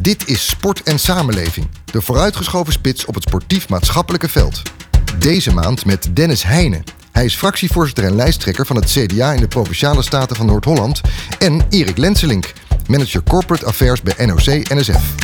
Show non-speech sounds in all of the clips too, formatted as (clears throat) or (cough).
Dit is Sport en Samenleving, de vooruitgeschoven spits op het sportief-maatschappelijke veld. Deze maand met Dennis Heijnen. Hij is fractievoorzitter en lijsttrekker van het CDA in de Provinciale Staten van Noord-Holland. En Erik Lenselink, manager Corporate Affairs bij NOC-NSF.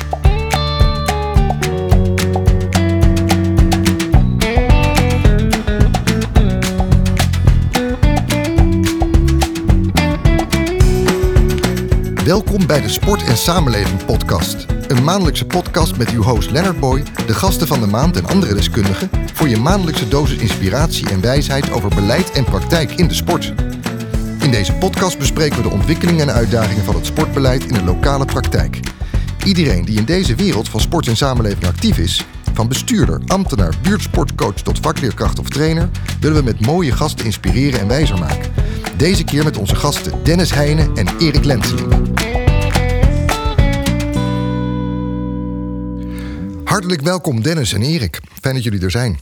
Welkom bij de Sport en Samenleving podcast. Een maandelijkse podcast met uw host Leonard Boy, de gasten van de maand en andere deskundigen voor je maandelijkse dosis inspiratie en wijsheid over beleid en praktijk in de sport. In deze podcast bespreken we de ontwikkelingen en uitdagingen van het sportbeleid in de lokale praktijk. Iedereen die in deze wereld van sport en samenleving actief is, van bestuurder, ambtenaar, buurtsportcoach tot vakleerkracht of trainer, willen we met mooie gasten inspireren en wijzer maken. Deze keer met onze gasten Dennis Heijnen en Erik Lenseling. Hartelijk welkom Dennis en Erik. Fijn dat jullie er zijn.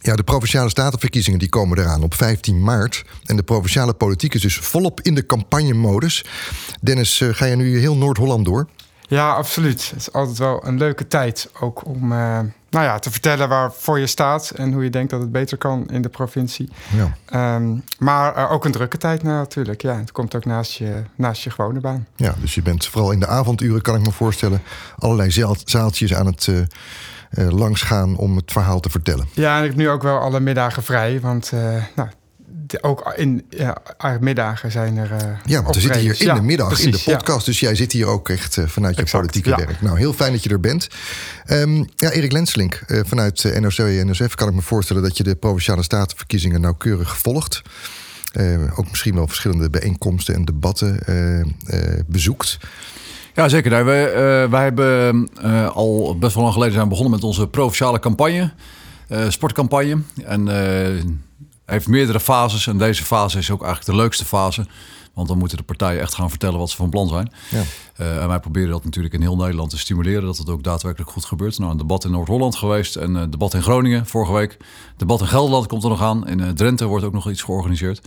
Ja, de provinciale statenverkiezingen die komen eraan op 15 maart. En de provinciale politiek is dus volop in de campagnemodus. Dennis, eh, ga je nu heel Noord-Holland door? Ja, absoluut. Het is altijd wel een leuke tijd ook om uh, nou ja, te vertellen waarvoor je staat en hoe je denkt dat het beter kan in de provincie. Ja. Um, maar uh, ook een drukke tijd natuurlijk. Ja, het komt ook naast je, naast je gewone baan. Ja, dus je bent vooral in de avonduren, kan ik me voorstellen, allerlei zaaltjes aan het. Uh, uh, langs gaan om het verhaal te vertellen. Ja, en ik heb nu ook wel alle middagen vrij. Want uh, nou, ook in ja, middagen zijn er. Uh, ja, want we zitten hier in de middag in de podcast. Dus jij zit hier ook echt uh, vanuit je politieke ja. werk. Nou, heel fijn dat je er bent. Um, ja, Erik Lenslink, uh, vanuit NOC en NSF kan ik me voorstellen dat je de provinciale statenverkiezingen nauwkeurig volgt. ook misschien wel verschillende bijeenkomsten en debatten bezoekt. Ja, zeker. Nee, wij, wij hebben al best wel lang geleden zijn begonnen met onze provinciale campagne, sportcampagne. En heeft meerdere fases. En deze fase is ook eigenlijk de leukste fase. Want dan moeten de partijen echt gaan vertellen wat ze van plan zijn. Ja. Uh, en wij proberen dat natuurlijk in heel Nederland te stimuleren, dat het ook daadwerkelijk goed gebeurt. Nou, een debat in Noord-Holland geweest en een uh, debat in Groningen vorige week. Debat in Gelderland komt er nog aan. In uh, Drenthe wordt ook nog iets georganiseerd.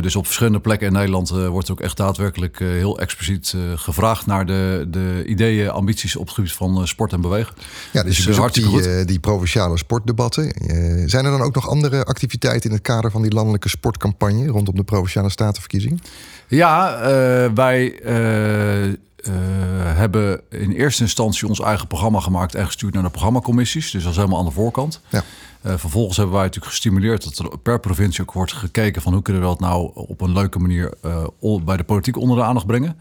dus op verschillende plekken in Nederland wordt ook echt daadwerkelijk heel expliciet gevraagd naar de, de ideeën, ambities op het gebied van sport en bewegen. Ja, dus, dus hartstikke die, die provinciale sportdebatten. zijn er dan ook nog andere activiteiten in het kader van die landelijke sportcampagne rondom de provinciale statenverkiezing? Ja, wij uh, hebben in eerste instantie ons eigen programma gemaakt en gestuurd naar de programmacommissies. Dus dat is helemaal aan de voorkant. Ja. Uh, vervolgens hebben wij natuurlijk gestimuleerd dat er per provincie ook wordt gekeken van hoe kunnen we dat nou op een leuke manier uh, bij de politiek onder de aandacht brengen.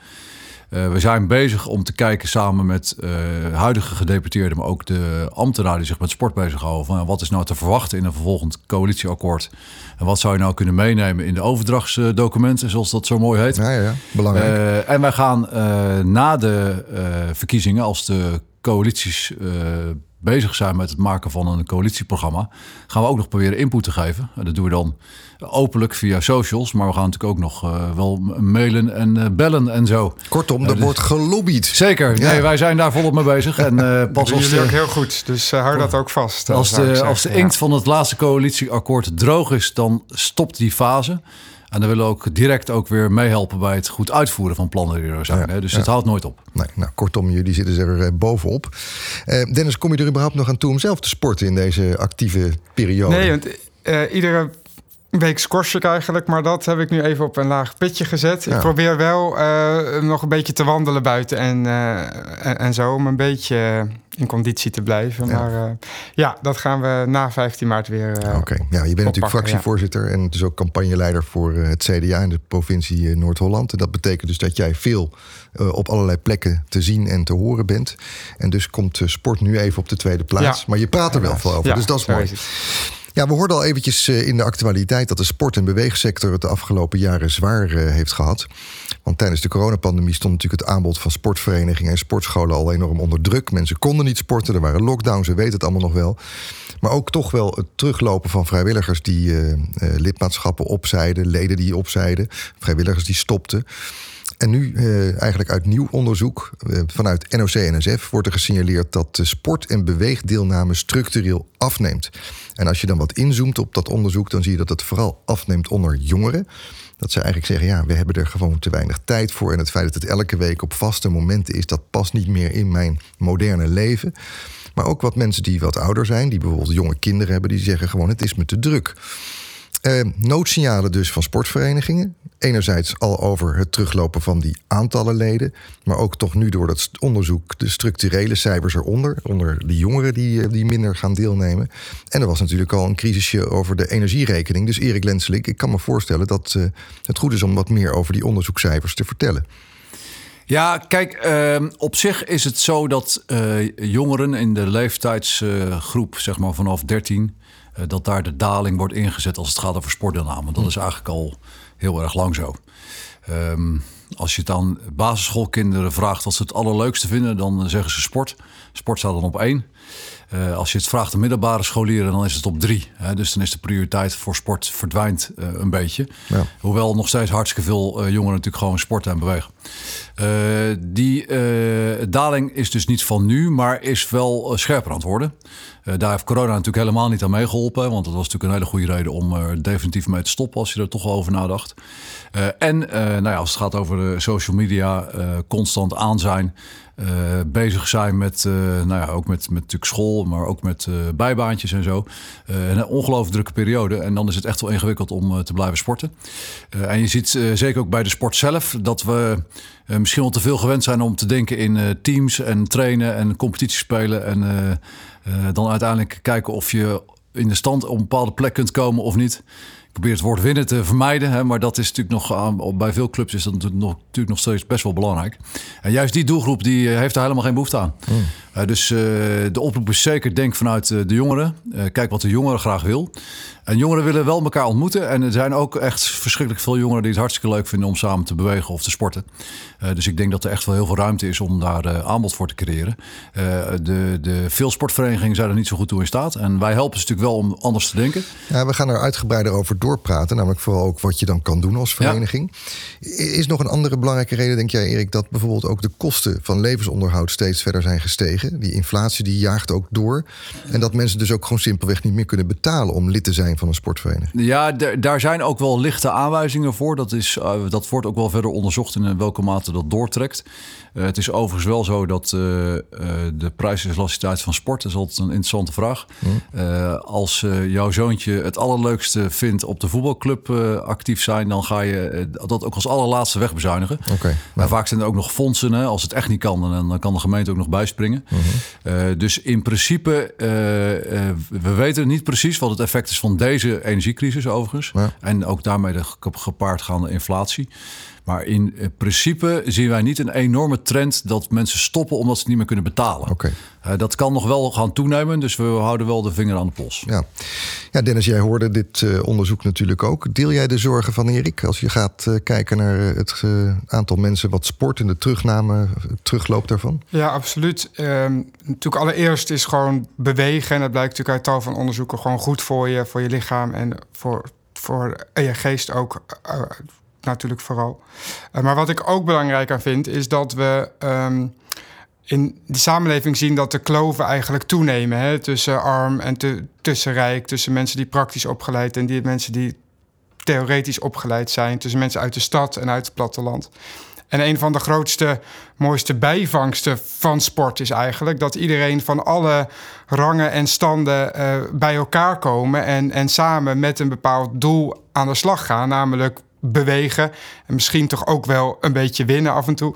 Uh, we zijn bezig om te kijken samen met uh, huidige gedeputeerden, maar ook de ambtenaren die zich met sport bezighouden. Van wat is nou te verwachten in een vervolgend coalitieakkoord? En wat zou je nou kunnen meenemen in de overdrachtsdocumenten, zoals dat zo mooi heet? Ja, ja, belangrijk. Uh, en wij gaan na de verkiezingen, als de coalities bezig zijn met het maken van een coalitieprogramma, gaan we ook nog proberen input te geven. En dat doen we dan openlijk via socials, maar we gaan natuurlijk ook nog uh, wel mailen en uh, bellen en zo. Kortom, er uh, dus, wordt gelobbyd. Zeker, ja. nee, wij zijn daar volop mee bezig. En pas als jullie ook heel goed, dus hou dat ook vast. Als de, als de inkt ja. van het laatste coalitieakkoord droog is, dan stopt die fase. En dan willen we ook direct ook weer meehelpen bij het goed uitvoeren van plannen die er zijn. Ja, dus ja. het houdt nooit op. Nee, nou, kortom, jullie zitten er uh, bovenop. Uh, Dennis, kom je er überhaupt nog aan toe om zelf te sporten in deze actieve periode? Nee, want uh, iedere week schors ik eigenlijk, maar dat heb ik nu even op een laag pitje gezet. Ja. Ik probeer wel uh, nog een beetje te wandelen buiten en, uh, en, en, zo, om een beetje in conditie te blijven. Ja. Maar uh, ja, dat gaan we na 15 maart weer. Oké, okay. ja, je bent natuurlijk fractievoorzitter ja. en dus ook campagneleider voor het CDA in de provincie Noord-Holland. En dat betekent dus dat jij veel op allerlei plekken te zien en te horen bent. En dus komt sport nu even op de tweede plaats. Maar je praat er wel veel over, dus dat is mooi. Ja, we hoorden al eventjes eh, in de actualiteit dat de sport- en beweegsector het de afgelopen jaren zwaar eh, heeft gehad. Want tijdens de coronapandemie stond natuurlijk het aanbod van sportverenigingen en sportscholen al enorm onder druk. Mensen konden niet sporten, er waren lockdowns, we weten het allemaal nog wel. Maar ook toch wel het teruglopen van vrijwilligers die uh, lidmaatschappen opzeiden, leden die opzeiden, vrijwilligers die stopten. En nu, eh, eigenlijk uit nieuw onderzoek eh, vanuit NOC-NSF, wordt er gesignaleerd dat de sport- en beweegdeelname structureel afneemt. En als je dan wat inzoomt op dat onderzoek, dan zie je dat het vooral afneemt onder jongeren. Dat ze eigenlijk zeggen, ja, we hebben er gewoon te weinig tijd voor. En het feit dat het elke week op vaste momenten is, dat past niet meer in mijn moderne leven. Maar ook wat mensen die wat ouder zijn, die bijvoorbeeld jonge kinderen hebben, die zeggen gewoon: het is me te druk. Uh, noodsignalen dus van sportverenigingen. Enerzijds al over het teruglopen van die aantallen leden. Maar ook toch nu door dat onderzoek de structurele cijfers eronder. Onder die jongeren die, eh, die minder gaan deelnemen. En er was natuurlijk al een crisisje over de energierekening. Dus Erik Lenselik, ik kan me voorstellen dat uh, het goed is om wat meer over die onderzoekscijfers te vertellen. Ja, kijk, uh, op zich is het zo dat jongeren in de leeftijdsgroep, zeg maar vanaf 13, uh, dat daar de daling wordt ingezet als het gaat over sportdeelname. Dat is eigenlijk al heel erg lang zo. Um, als je het aan basisschoolkinderen vraagt wat ze het allerleukste vinden, dan zeggen ze sport. Sport staat dan op één. Uh, als je het vraagt aan middelbare scholieren, dan is het op drie. Hè? Dus dan is de prioriteit voor sport verdwijnt uh, een beetje. Ja. Hoewel nog steeds hartstikke veel uh, jongeren natuurlijk gewoon sporten en bewegen. die daling is dus niet van nu, maar is wel scherper aan het worden. daar heeft corona natuurlijk helemaal niet aan meegeholpen. Want dat was natuurlijk een hele goede reden om er definitief mee te stoppen als je er toch over nadacht. en nou ja, als het gaat over de social media, constant aan zijn. Uh, bezig zijn met, uh, nou ja, ook met, met natuurlijk school, maar ook met uh, bijbaantjes en zo. een ongelooflijk drukke periode. En dan is het echt wel ingewikkeld om te blijven sporten. en je ziet zeker ook bij de sport zelf dat we misschien wel te veel gewend zijn om te denken in teams en trainen en competities spelen. En dan uiteindelijk kijken of je in de stand op een bepaalde plek kunt komen of niet probeer het woord winnen te vermijden. Hè, maar dat is natuurlijk nog bij veel clubs is dat natuurlijk nog, natuurlijk nog steeds best wel belangrijk. En juist die doelgroep die eh, heeft daar helemaal geen behoefte aan. Hmm. Uh, dus uh, de oproep is zeker denk vanuit de jongeren. kijk wat de jongeren graag wil. En jongeren willen wel elkaar ontmoeten. En er zijn ook echt verschrikkelijk veel jongeren die het hartstikke leuk vinden om samen te bewegen of te sporten. Uh, dus ik denk dat er echt wel heel veel ruimte is om daar uh, aanbod voor te creëren. Uh, de, de veel sportverenigingen zijn er niet zo goed toe in staat. En wij helpen ze natuurlijk wel om anders te denken. Ja, we gaan er uitgebreider over doorpraten. Namelijk vooral ook wat je dan kan doen als vereniging. Ja. Is nog een andere belangrijke reden, denk jij Erik, dat bijvoorbeeld ook de kosten van levensonderhoud steeds verder zijn gestegen? Die inflatie die jaagt ook door. En dat mensen dus ook gewoon simpelweg niet meer kunnen betalen om lid te zijn van een sportvereniging. Ja, daar zijn ook wel lichte aanwijzingen voor. Dat, is, uh, dat wordt ook wel verder onderzocht in welke mate dat doortrekt. Uh, het is overigens wel zo dat uh, de prijselasticiteit van sport is altijd een interessante vraag. Mm. als jouw zoontje het allerleukste vindt op de voetbalclub actief zijn, dan ga je dat ook als allerlaatste wegbezuinigen. Okay, maar vaak zijn er ook nog fondsen. Hè, als het echt niet kan, dan, dan kan de gemeente ook nog bijspringen. Mm -hmm. dus in principe, we weten niet precies wat het effect is van deze energiecrisis overigens. Ja. En ook daarmee de gepaard gaande inflatie. Maar in principe zien wij niet een enorme trend dat mensen stoppen omdat ze het niet meer kunnen betalen. Okay. Uh, dat kan nog wel gaan toenemen, dus we houden wel de vinger aan de pols. Ja, ja Dennis, jij hoorde dit uh, onderzoek natuurlijk ook. Deel jij de zorgen van Erik als je gaat uh, kijken naar het aantal mensen wat sport en de terugname, terugloop daarvan? Ja, absoluut. Ehm, natuurlijk allereerst is gewoon bewegen, en dat blijkt natuurlijk uit tal van onderzoeken, gewoon goed voor je, voor je lichaam en voor, voor je geest ook natuurlijk vooral. Uh, maar wat ik ook belangrijk aan vind, is dat we um, in de samenleving zien dat de kloven eigenlijk toenemen. Hè, tussen arm en tussen rijk, tussen mensen die praktisch opgeleid en die mensen die theoretisch opgeleid zijn, tussen mensen uit de stad en uit het platteland. En een van de grootste, mooiste bijvangsten van sport is eigenlijk dat iedereen van alle rangen en standen uh, bij elkaar komen en, en samen met een bepaald doel aan de slag gaan, namelijk bewegen. En misschien toch ook wel een beetje winnen af en toe.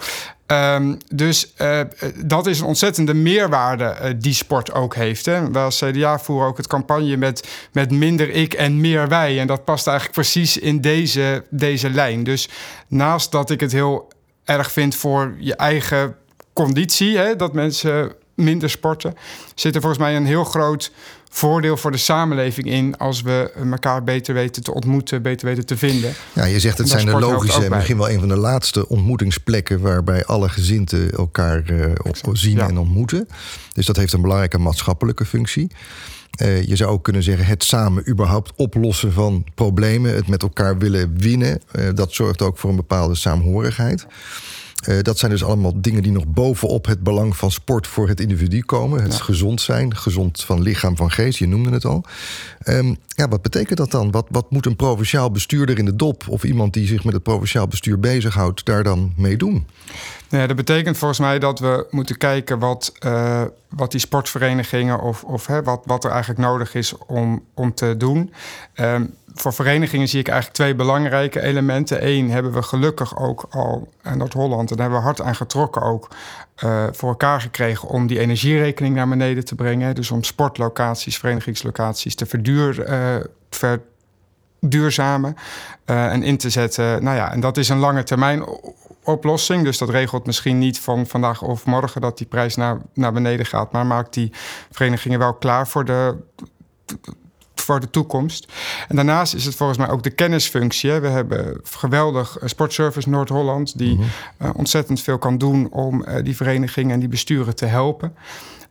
Um, dus uh, dat is een ontzettende meerwaarde uh, die sport ook heeft. Hè. Wij als CDA voeren ook het campagne met, met minder ik en meer wij. En dat past eigenlijk precies in deze, deze lijn. Dus naast dat ik het heel erg vind voor je eigen conditie, hè, dat mensen minder sporten, zit er volgens mij een heel groot voordeel voor de samenleving in als we elkaar beter weten te ontmoeten, beter weten te vinden. Ja, je zegt het zijn de logische en misschien wel een van de laatste ontmoetingsplekken waarbij alle gezinten elkaar uh, op zien en ontmoeten. Dus dat heeft een belangrijke maatschappelijke functie. Uh, je zou ook kunnen zeggen het samen überhaupt oplossen van problemen, het met elkaar willen winnen. Uh, dat zorgt ook voor een bepaalde saamhorigheid. Uh, dat zijn dus allemaal dingen die nog bovenop het belang van sport voor het individu komen. Het ja. gezond zijn, gezond van lichaam, van geest, je noemde het al. Um, ja, wat betekent dat dan? Wat, wat moet een provinciaal bestuurder in de dop of iemand die zich met het provinciaal bestuur bezighoudt daar dan mee doen? Ja, dat betekent volgens mij dat we moeten kijken wat, uh, wat die sportverenigingen of, of hè, wat, wat er eigenlijk nodig is om, om te doen. Um, voor verenigingen zie ik eigenlijk twee belangrijke elementen. Eén hebben we gelukkig ook al in Noord-Holland, en daar hebben we hard aan getrokken ook, uh, voor elkaar gekregen om die energierekening naar beneden te brengen. Dus om sportlocaties, verenigingslocaties te verduur, uh, en in te zetten. Nou ja, en dat is een lange termijn oplossing. Dus dat regelt misschien niet van vandaag of morgen dat die prijs naar, naar beneden gaat, maar maakt die verenigingen wel klaar voor de voor de toekomst. En daarnaast is het volgens mij ook de kennisfunctie. We hebben geweldig Sportservice Noord-Holland, die mm -hmm. ontzettend veel kan doen om uh, die verenigingen en die besturen te helpen.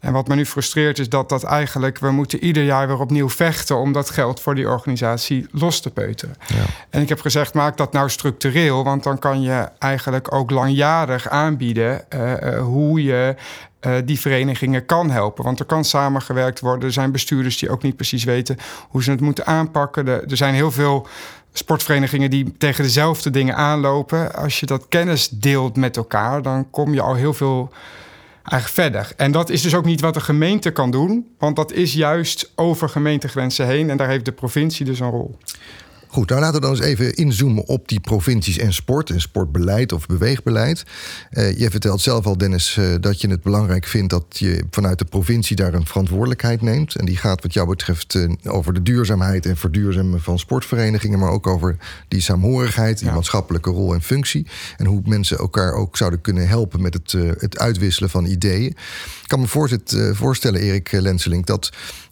En wat me nu frustreert is dat dat eigenlijk... we moeten ieder jaar weer opnieuw vechten... om dat geld voor die organisatie los te peuteren. Ja. En ik heb gezegd, maak dat nou structureel... want dan kan je eigenlijk ook langjarig aanbieden... Uh, uh, hoe je uh, die verenigingen kan helpen. Want er kan samengewerkt worden. Er zijn bestuurders die ook niet precies weten hoe ze het moeten aanpakken. De, er zijn heel veel sportverenigingen die tegen dezelfde dingen aanlopen. Als je dat kennis deelt met elkaar, dan kom je al heel veel eigenlijk verder. En dat is dus ook niet wat de gemeente kan doen, want dat is juist over gemeentegrenzen heen en daar heeft de provincie dus een rol. Goed, nou laten we dan eens even inzoomen op die provincies en sport en sportbeleid of beweegbeleid. Uh, je vertelt zelf al, Dennis, uh, dat je het belangrijk vindt dat je vanuit de provincie daar een verantwoordelijkheid neemt. En die gaat wat jou betreft uh, over de duurzaamheid en verduurzamen van sportverenigingen, maar ook over die saamhorigheid, die ja. maatschappelijke rol en functie. En hoe mensen elkaar ook zouden kunnen helpen met het, het uitwisselen van ideeën. Ik kan me voorstellen, Erik Lenseling, dat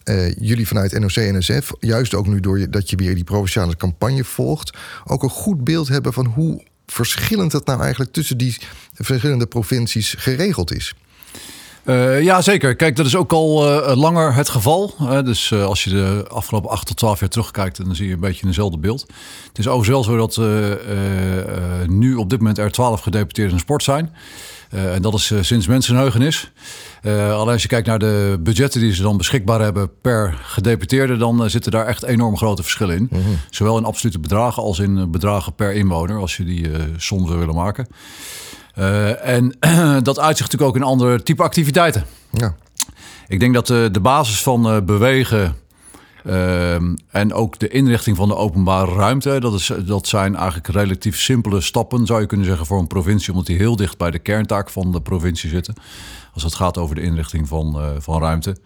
uh, jullie vanuit NOC-NSF, juist ook nu door je, dat je weer die provinciale campagne volgt, ook een goed beeld hebben van hoe verschillend het nou eigenlijk tussen die verschillende provincies geregeld is. Uh, ja, zeker. Kijk, dat is ook al uh, langer het geval. Dus als je de afgelopen 8 tot 12 jaar terugkijkt, dan zie je een beetje eenzelfde beeld. Het is overigens wel zo dat nu op dit moment er 12 gedeputeerden in sport zijn. En dat is sinds mensenheugenis. Uh, alleen als je kijkt naar de budgetten die ze dan beschikbaar hebben per gedeputeerde, dan zitten daar echt enorm grote verschillen in. Mm -hmm. Zowel in absolute bedragen als in bedragen per inwoner, als je die som zou willen maken. en (clears throat) dat uitzicht natuurlijk ook in andere type activiteiten. Ja. Ik denk dat de basis van bewegen en ook de inrichting van de openbare ruimte. Dat, is, dat zijn eigenlijk relatief simpele stappen, zou je kunnen zeggen, voor een provincie, omdat die heel dicht bij de kerntaak van de provincie zitten. Als het gaat over de inrichting van, uh, van ruimte.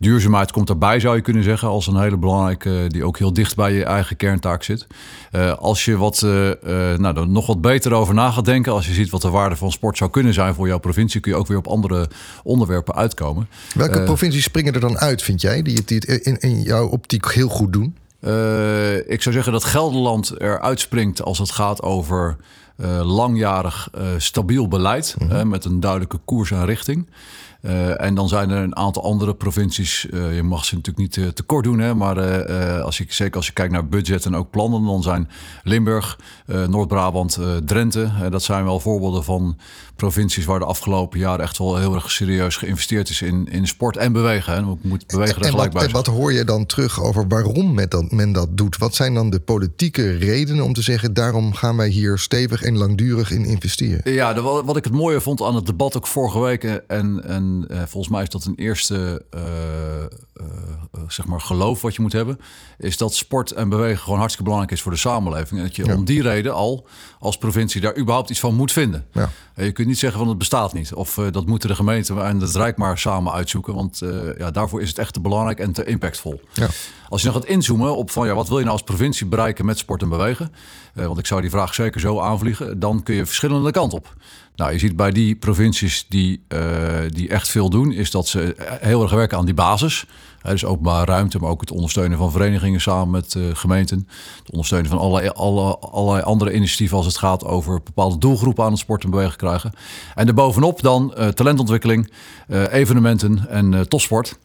Duurzaamheid komt daarbij, zou je kunnen zeggen, als een hele belangrijke, die ook heel dicht bij je eigen kerntaak zit. Uh, als je wat, uh, nou, er nog wat beter over na gaat denken, als je ziet wat de waarde van sport zou kunnen zijn voor jouw provincie, kun je ook weer op andere onderwerpen uitkomen. Welke provincies springen er dan uit, vind jij, die het, die het in, in jouw optiek heel goed doen? ik zou zeggen dat Gelderland er uitspringt als het gaat over uh, langjarig uh, stabiel beleid mm -hmm. met een duidelijke koers en richting. Uh, en dan zijn er een aantal andere provincies. Uh, je mag ze natuurlijk niet uh, tekort doen, hè, maar als je, zeker als je kijkt naar budget en ook plannen, dan zijn Limburg, Noord-Brabant, Drenthe. dat zijn wel voorbeelden van provincies waar de afgelopen jaren echt wel heel erg serieus geïnvesteerd is in, in sport en bewegen. Hè. moet bewegen en, gelijk wat, en wat hoor je dan terug over waarom men dat, men dat doet? Wat zijn dan de politieke redenen om te zeggen, daarom gaan wij hier stevig en langdurig in investeren? Ja, de, wat ik het mooie vond aan het debat ook vorige week en, en uh, volgens mij is dat een eerste uh, uh, zeg maar geloof wat je moet hebben. Is dat sport en bewegen gewoon hartstikke belangrijk is voor de samenleving. En dat je ja. om die reden al als provincie daar überhaupt iets van moet vinden. Ja. je kunt niet zeggen van het bestaat niet. Of dat moeten de gemeenten en het Rijk maar samen uitzoeken. Want ja, daarvoor is het echt te belangrijk en te impactvol. Ja. Als je nog gaat inzoomen op van ja, wat wil je nou als provincie bereiken met sport en bewegen? want ik zou die vraag zeker zo aanvliegen. Dan kun je verschillende kanten op. Nou, je ziet bij die provincies die, uh, die echt veel doen, is dat ze heel erg werken aan die basis. Dus openbare ruimte, maar ook het ondersteunen van verenigingen samen met uh, gemeenten. Het ondersteunen van allerlei, alle, allerlei andere initiatieven als het gaat over bepaalde doelgroepen aan het sport en bewegen krijgen. En daarbovenop dan talentontwikkeling, evenementen en topsport.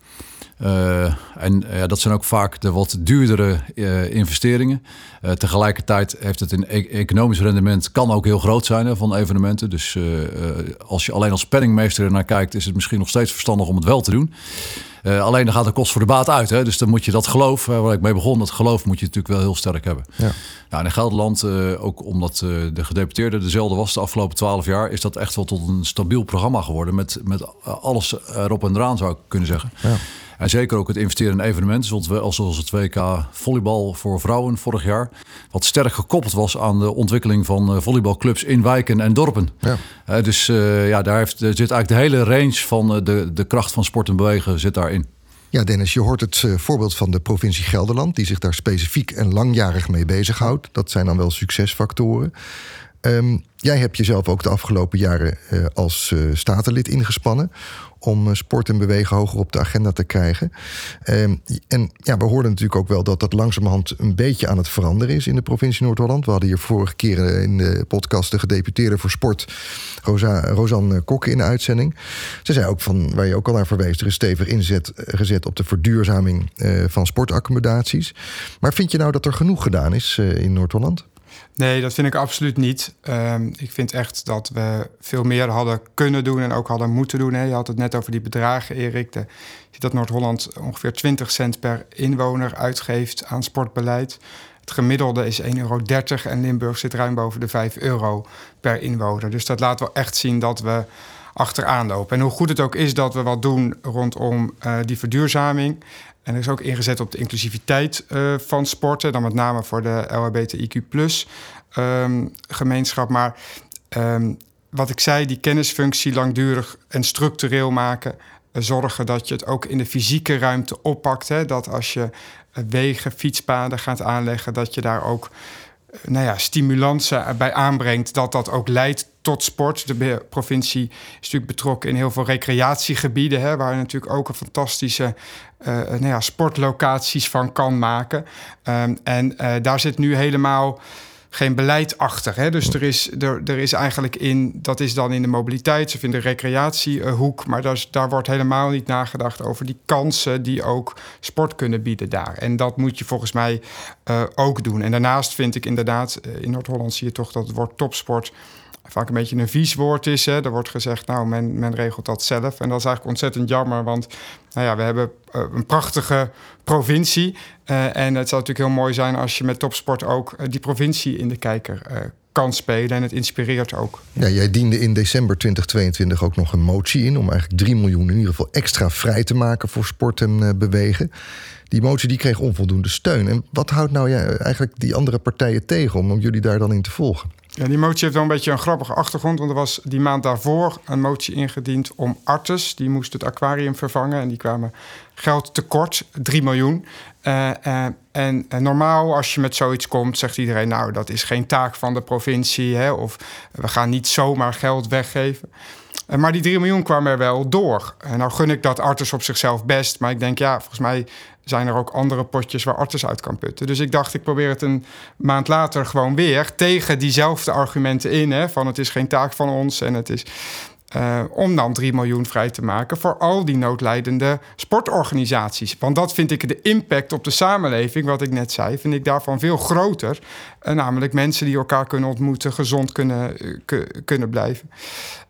En dat zijn ook vaak de wat duurdere investeringen. tegelijkertijd heeft het een e-, economisch rendement kan ook heel groot zijn van evenementen. Dus als je alleen als penningmeester naar kijkt, is het misschien nog steeds verstandig om het wel te doen. Uh, alleen dan gaat de kost voor de baat uit. Hè? Dus dan moet je dat geloof, waar ik mee begon, dat geloof moet je natuurlijk wel heel sterk hebben. Ja. Nou, in Gelderland, uh, ook omdat uh, de gedeputeerde dezelfde was de afgelopen twaalf jaar, is dat echt wel tot een stabiel programma geworden. Met, met alles erop en eraan, zou ik kunnen zeggen. Ja. En zeker ook het investeren in evenementen, zoals het WK volleybal voor vrouwen vorig jaar. Wat sterk gekoppeld was aan de ontwikkeling van volleybalclubs in wijken en dorpen. Ja. dus ja, daar heeft, zit eigenlijk de hele range van de, de kracht van sport en bewegen zit daarin. Ja, Dennis, je hoort het voorbeeld van de provincie Gelderland, die zich daar specifiek en langjarig mee bezighoudt. Dat zijn dan wel succesfactoren. Um, jij hebt jezelf ook de afgelopen jaren uh, als uh, statenlid ingespannen om eh, sport en bewegen hoger op de agenda te krijgen. Um, en ja, we hoorden natuurlijk ook wel dat dat langzamerhand een beetje aan het veranderen is in de provincie Noord-Holland. We hadden hier vorige keer in de podcast de gedeputeerde voor sport, Rosa, Rosanne Kokke, in de uitzending. Ze zei ook van, waar je ook al naar verwees, er is stevig inzet gezet op de verduurzaming van sportaccommodaties. Maar vind je nou dat er genoeg gedaan is in Noord-Holland? Nee, dat vind ik absoluut niet. Um, ik vind echt dat we veel meer hadden kunnen doen en ook hadden moeten doen. Hè. Je had het net over die bedragen, Erik. De, je dat Noord-Holland ongeveer 20 cent per inwoner uitgeeft aan sportbeleid. Het gemiddelde is 1,30 euro en Limburg zit ruim boven de 5 euro per inwoner. Dus dat laat wel echt zien dat we achteraan lopen. En hoe goed het ook is dat we wat doen rondom uh, die verduurzaming. En er is ook ingezet op de inclusiviteit uh, van sporten, dan met name voor de LHBTIQ plus um, gemeenschap. Maar um, wat ik zei, die kennisfunctie langdurig en structureel maken. Uh, zorgen dat je het ook in de fysieke ruimte oppakt. Hè? Dat als je wegen, fietspaden gaat aanleggen, dat je daar ook nou ja, stimulansen bij aanbrengt, dat dat ook leidt tot sport. De provincie is natuurlijk betrokken in heel veel recreatiegebieden, hè, waar natuurlijk ook een fantastische nou ja, sportlocaties van kan maken. Um, en uh, daar zit nu helemaal geen beleid achter. Hè? Dus er is, er, er is eigenlijk in, dat is dan in de mobiliteits- of in de recreatiehoek, maar daar, daar wordt helemaal niet nagedacht over die kansen die ook sport kunnen bieden daar. En dat moet je volgens mij ook doen. En daarnaast vind ik inderdaad, in Noord-Holland zie je toch dat het woord topsport vaak een beetje een vies woord is. Hè. Er wordt gezegd, nou, men, men regelt dat zelf. En dat is eigenlijk ontzettend jammer, want nou ja, we hebben uh, een prachtige provincie. Uh, en het zou natuurlijk heel mooi zijn als je met topsport ook uh, die provincie in de kijker kan spelen. En het inspireert ook. Jij diende in december 2022 ook nog een motie in... om eigenlijk 3 miljoen in ieder geval extra vrij te maken voor sport en bewegen. Die motie die kreeg onvoldoende steun. En wat houdt nou ja, eigenlijk die andere partijen tegen om, om jullie daar dan in te volgen? Ja, die motie heeft wel een beetje een grappige achtergrond. Want er was die maand daarvoor een motie ingediend om artes. Die moesten het aquarium vervangen. En die kwamen geld tekort, 3 miljoen. Uh, uh, en uh, normaal, als je met zoiets komt, zegt iedereen: Nou, dat is geen taak van de provincie. Hè, of we gaan niet zomaar geld weggeven. maar die 3 miljoen kwam er wel door. En nou gun ik dat artes op zichzelf best. Maar ik denk, ja, volgens mij zijn er ook andere potjes waar Artes uit kan putten. Dus ik dacht, ik probeer het een maand later gewoon weer tegen diezelfde argumenten in. Hè, van het is geen taak van ons en het is. Uh, om dan 3 miljoen vrij te maken voor al die noodlijdende sportorganisaties. Want dat vind ik de impact op de samenleving, wat ik net zei, vind ik daarvan veel groter. Uh, namelijk mensen die elkaar kunnen ontmoeten, gezond kunnen, uh, kunnen blijven.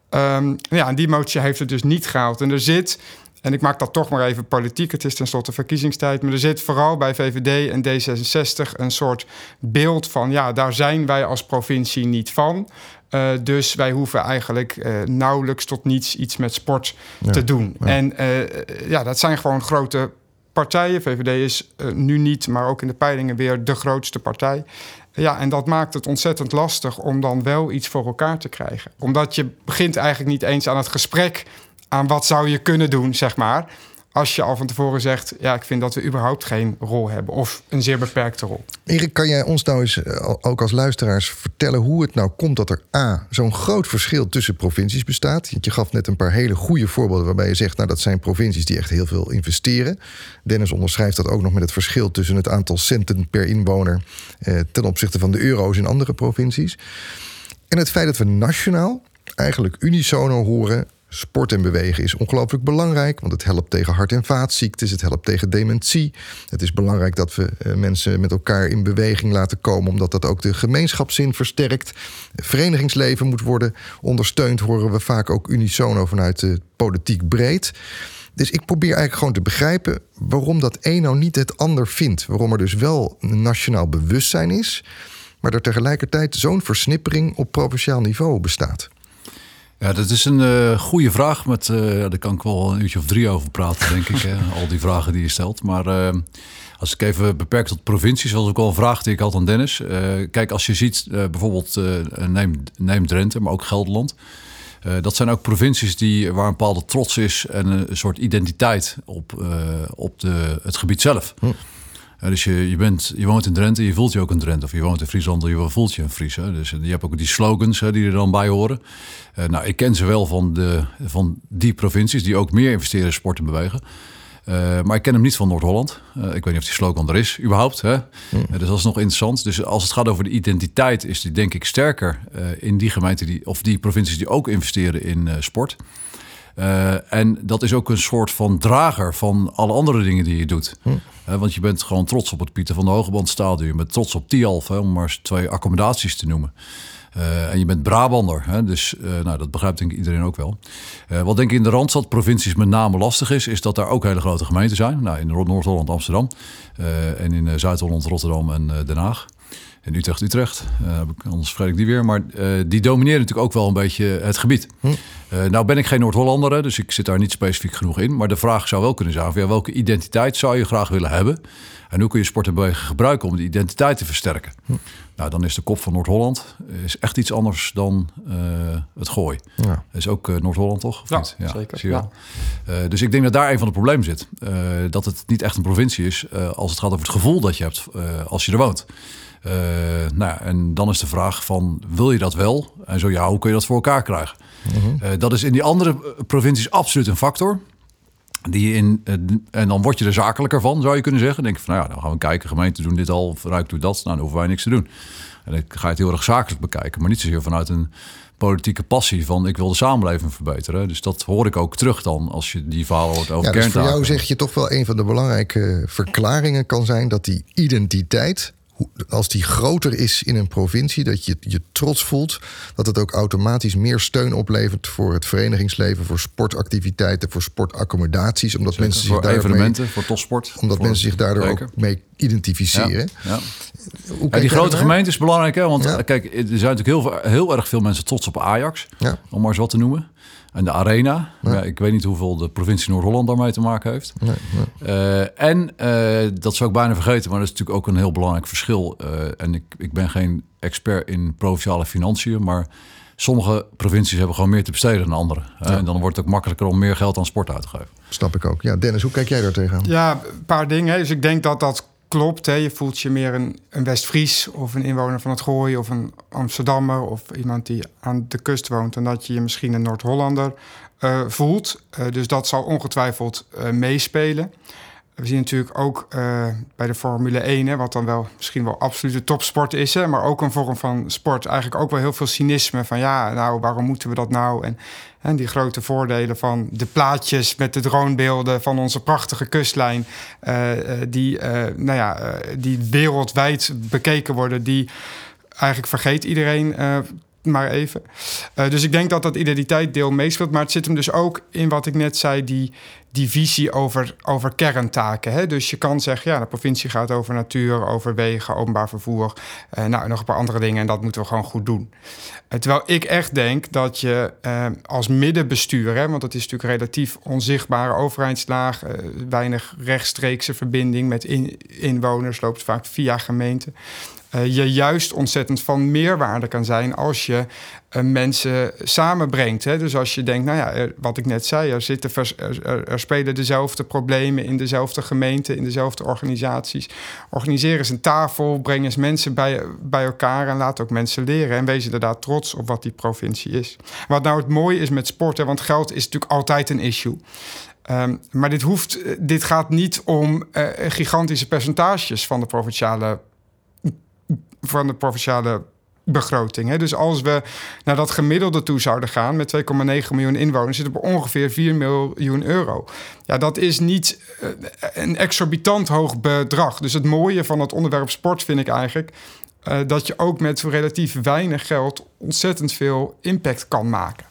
Um, ja, en die motie heeft het dus niet gehaald. En er zit en ik maak dat toch maar even politiek. Het is tenslotte verkiezingstijd. Maar er zit vooral bij VVD en D66 een soort beeld van... ja, daar zijn wij als provincie niet van. Uh, dus wij hoeven eigenlijk uh, nauwelijks tot niets iets met sport ja, te doen. Ja. En uh, ja, dat zijn gewoon grote partijen. VVD is nu niet, maar ook in de peilingen weer de grootste partij. Ja, en dat maakt het ontzettend lastig om dan wel iets voor elkaar te krijgen. Omdat je begint eigenlijk niet eens aan het gesprek aan wat zou je kunnen doen, zeg maar. Als je al van tevoren zegt, ja, ik vind dat we überhaupt geen rol hebben of een zeer beperkte rol. Erik, kan jij ons nou eens, eh, ook als luisteraars, vertellen hoe het nou komt dat er A, zo'n groot verschil tussen provincies bestaat? Je gaf net een paar hele goede voorbeelden waarbij je zegt, nou, dat zijn provincies die echt heel veel investeren. Dennis onderschrijft dat ook nog met het verschil tussen het aantal centen per inwoner eh, ten opzichte van de euro's in andere provincies. En het feit dat we nationaal eigenlijk unisono horen Sport en bewegen is ongelooflijk belangrijk, want het helpt tegen hart- en vaatziektes, het helpt tegen dementie. Het is belangrijk dat we eh, mensen met elkaar in beweging laten komen, omdat dat ook de gemeenschapszin versterkt. Verenigingsleven moet worden ondersteund, horen we vaak ook unisono vanuit de politiek breed. Dus ik probeer eigenlijk gewoon te begrijpen waarom dat een nou niet het ander vindt. Waarom er dus wel een nationaal bewustzijn is, maar er tegelijkertijd zo'n versnippering op provinciaal niveau bestaat. Ja, dat is een uh, goede vraag. Met, uh, daar kan ik wel een uurtje of drie over praten, denk ik. Hè? (laughs) Al die vragen die je stelt. Maar uh, als ik even beperk tot provincies, was ook wel een vraag die ik had aan Dennis. kijk, als je ziet, bijvoorbeeld neem, neem Drenthe, maar ook Gelderland. dat zijn ook provincies die, waar een bepaalde trots is en een soort identiteit op, op de, het gebied zelf. Hm dus je, je, bent, je woont in Drenthe, je voelt je ook een Drenthe. Of je woont in Friesland, je voelt je een Fries. Hè? Dus je hebt ook die slogans hè, die er dan bij horen. Uh, nou, ik ken ze wel van, de, van die provincies die ook meer investeren in sport en bewegen. Uh, maar ik ken hem niet van Noord-Holland. Uh, ik weet niet of die slogan er is, überhaupt. Hè? Mm. dus dat is nog interessant. Dus als het gaat over de identiteit, is die denk ik sterker in die gemeenten die, of die provincies die ook investeren in sport. Uh, en dat is ook een soort van drager van alle andere dingen die je doet. Hm. Uh, want je bent gewoon trots op het Pieter van de Hogeband Stadion. Je bent trots op Tialf, om maar eens twee accommodaties te noemen. Uh, en je bent Brabander, hè? dus nou, dat begrijpt denk ik iedereen ook wel. wat denk ik in de Randstadprovincies met name lastig is, is dat daar ook hele grote gemeenten zijn. Nou, in Noord-Holland Amsterdam en in Zuid-Holland Rotterdam en Den Haag. In Utrecht, Utrecht. Uh, anders vergeet ik die weer. Maar uh, die domineren natuurlijk ook wel een beetje het gebied. Hm. Uh, nou ben ik geen Noord-Hollander, dus ik zit daar niet specifiek genoeg in. Maar de vraag zou wel kunnen zijn: ja, welke identiteit zou je graag willen hebben? En hoe kun je sport en bewegen gebruiken om die identiteit te versterken? Hm. Nou, dan is de kop van Noord-Holland is echt iets anders dan het gooi. Ja. Dat is ook Noord-Holland, toch? Ja, ja, zeker. Zie je wel. Ja. dus ik denk dat daar een van de problemen zit. dat het niet echt een provincie is als het gaat over het gevoel dat je hebt als je er woont. Uh, nou, en dan is de vraag van, wil je dat wel? En zo ja, hoe kun je dat voor elkaar krijgen? Uh, dat is in die andere provincies absoluut een factor. Die in, uh, en dan word je er zakelijker van, zou je kunnen zeggen. Dan denk je van, nou ja, dan gaan we kijken. Gemeenten doen dit al, Rijk doet dat. Nou, dan hoeven wij niks te doen. En dan ga je het heel erg zakelijk bekijken. Maar niet zozeer vanuit een politieke passie van ik wil de samenleving verbeteren. Dus dat hoor ik ook terug dan als je die verhaal hoort over ja, dus voor jou zeg je toch wel een van de belangrijke verklaringen kan zijn dat die identiteit als die groter is in een provincie, dat je je trots voelt, dat het ook automatisch meer steun oplevert voor het verenigingsleven, voor sportactiviteiten, voor sportaccommodaties, omdat mensen zich voor evenementen, voor topsport, omdat mensen zich daardoor ook mee identificeren. Ja, ja. die grote gemeente is belangrijk, hè? want kijk, er zijn natuurlijk heel, heel erg veel mensen trots op Ajax, om maar eens wat te noemen. En de arena. Ja. ik weet niet hoeveel de provincie Noord-Holland daarmee te maken heeft. Nee, uh, en uh, dat zou ik bijna vergeten, maar dat is natuurlijk ook een heel belangrijk verschil. Uh, en ik, ik ben geen expert in provinciale financiën, maar sommige provincies hebben gewoon meer te besteden dan andere. En dan wordt het ook makkelijker om meer geld aan sport uit te geven. Snap ik ook. Ja, Dennis, hoe kijk jij daar tegenaan? Ja, een paar dingen. Dus ik denk dat dat klopt. Hè. Je voelt je meer een, een West-Fries of een inwoner van het Gooi of een Amsterdammer of iemand die aan de kust woont. En dat je je misschien een Noord-Hollander uh, voelt. Uh, dus dat zal ongetwijfeld uh, meespelen. We zien natuurlijk ook bij de Formule 1, hè, wat dan wel misschien wel absolute topsport is, hè, maar ook een vorm van sport. Eigenlijk ook wel heel veel cynisme van ja, nou waarom moeten we dat nou? En die grote voordelen van de plaatjes met de dronebeelden van onze prachtige kustlijn, uh, die, uh, nou ja, die wereldwijd bekeken worden, die eigenlijk vergeet iedereen maar even. Dus ik denk dat dat identiteitdeel meespeelt. Maar het zit hem dus ook in wat ik net zei, die, die visie over, over kerntaken. Hè? Dus je kan zeggen, ja, de provincie gaat over natuur, over wegen, openbaar vervoer. Uh, nou, nog een paar andere dingen en dat moeten we gewoon goed doen. Uh, terwijl ik echt denk dat je als middenbestuur, hè, want het is natuurlijk relatief onzichtbare overheidslaag, weinig rechtstreekse verbinding met in, inwoners, loopt vaak via gemeenten. Eh, je juist ontzettend van meerwaarde kan zijn als je uh, mensen samenbrengt. Hè? Dus als je denkt, nou ja, wat ik net zei, er, zitten er, spelen dezelfde problemen in dezelfde gemeenten, in dezelfde organisaties. Organiseer eens een tafel, breng eens mensen bij, bij elkaar en laat ook mensen leren. En wees inderdaad trots op wat die provincie is. Wat nou het mooie is met sporten, want geld is natuurlijk altijd een issue. Um, maar dit, hoeft, dit gaat niet om gigantische percentages van de provinciale van de provinciale begroting. Hè? Dus als we naar dat gemiddelde toe zouden gaan met 2,9 miljoen inwoners, zit op ongeveer 4 miljoen euro. Ja, dat is niet eh, een exorbitant hoog bedrag. Dus het mooie van het onderwerp sport vind ik eigenlijk uh, dat je ook met relatief weinig geld ontzettend veel impact kan maken.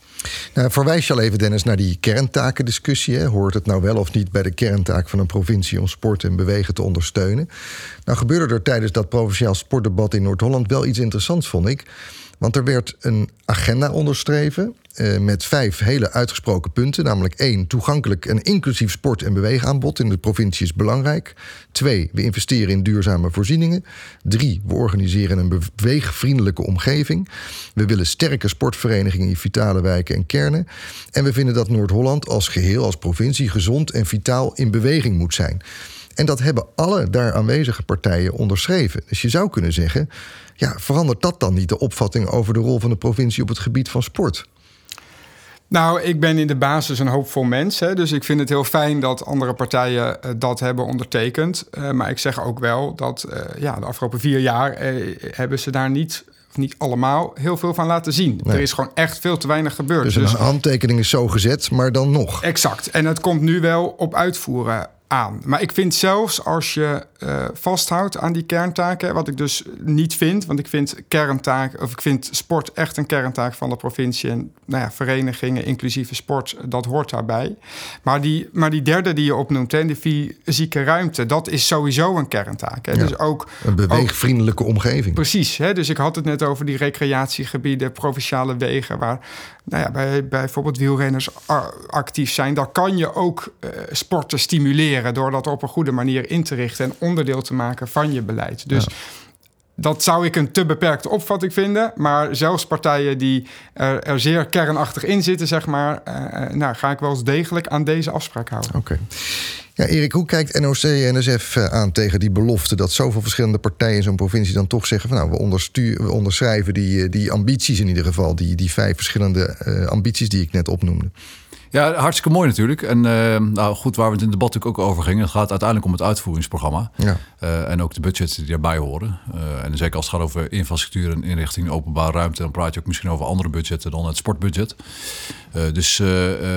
Nou, verwijs je al even, Dennis, naar die kerntakendiscussie. Hè? Hoort het nou wel of niet bij de kerntaak van een provincie om sport en bewegen te ondersteunen? Nou gebeurde er tijdens dat provinciaal sportdebat in Noord-Holland wel iets interessants, vond ik. Want er werd een agenda onderstreven uh, met vijf hele uitgesproken punten. Namelijk één, toegankelijk en inclusief sport- en beweegaanbod in de provincie is belangrijk. Twee, we investeren in duurzame voorzieningen. Drie, we organiseren een beweegvriendelijke omgeving. We willen sterke sportverenigingen in vitale wijken en kernen. En we vinden dat Noord-Holland als geheel, als provincie, gezond en vitaal in beweging moet zijn. En dat hebben alle daar aanwezige partijen onderschreven. Dus je zou kunnen zeggen, ja, verandert dat dan niet de opvatting over de rol van de provincie op het gebied van sport? Nou, ik ben in de basis een hoopvol mens. Hè, dus ik vind het heel fijn dat andere partijen uh, dat hebben ondertekend. Uh, maar ik zeg ook wel dat uh, ja, de afgelopen vier jaar hebben ze daar niet niet allemaal heel veel van laten zien. Nee. Er is gewoon echt veel te weinig gebeurd. Dus een dus, handtekening is zo gezet, maar dan nog. Exact. En het komt nu wel op uitvoeren aan. Maar ik vind zelfs als je uh, vasthoudt aan die kerntaken, wat ik dus niet vind, want ik vind kerntaak, of ik vind sport echt een kerntaak van de provincie. En nou ja, verenigingen, inclusieve sport, dat hoort daarbij. Maar die, maar die derde die je opnoemt, hè, de fysieke ruimte, dat is sowieso een kerntaak. Hè. Ja, dus ook, een beweegvriendelijke ook, omgeving. Precies. Hè, dus ik had het net over die recreatiegebieden, provinciale wegen, waar nou ja, bij, bijvoorbeeld wielrenners actief zijn. Daar kan je ook uh, sporten stimuleren door dat op een goede manier in te richten en onderdeel te maken van je beleid. Dus dat zou ik een te beperkte opvatting vinden. Maar zelfs partijen die er, er zeer kernachtig in zitten, zeg maar, uh, nou, ga ik wel eens degelijk aan deze afspraak houden. Oké. Ja, Erik, hoe kijkt NOC en NSF eh, aan tegen die belofte dat zoveel verschillende partijen in zo'n provincie dan toch zeggen van nou, we, we onderschrijven die, die ambities in ieder geval, die, die vijf verschillende ambities die ik net opnoemde? Ja, hartstikke mooi natuurlijk. En uh, nou goed, waar we het in het debat natuurlijk ook over gingen. Het gaat uiteindelijk om het uitvoeringsprogramma. Ja. Uh, en ook de budgets die daarbij horen. Uh, en zeker als het gaat over infrastructuur en inrichting openbare ruimte... dan praat je ook misschien over andere budgetten dan het sportbudget. dus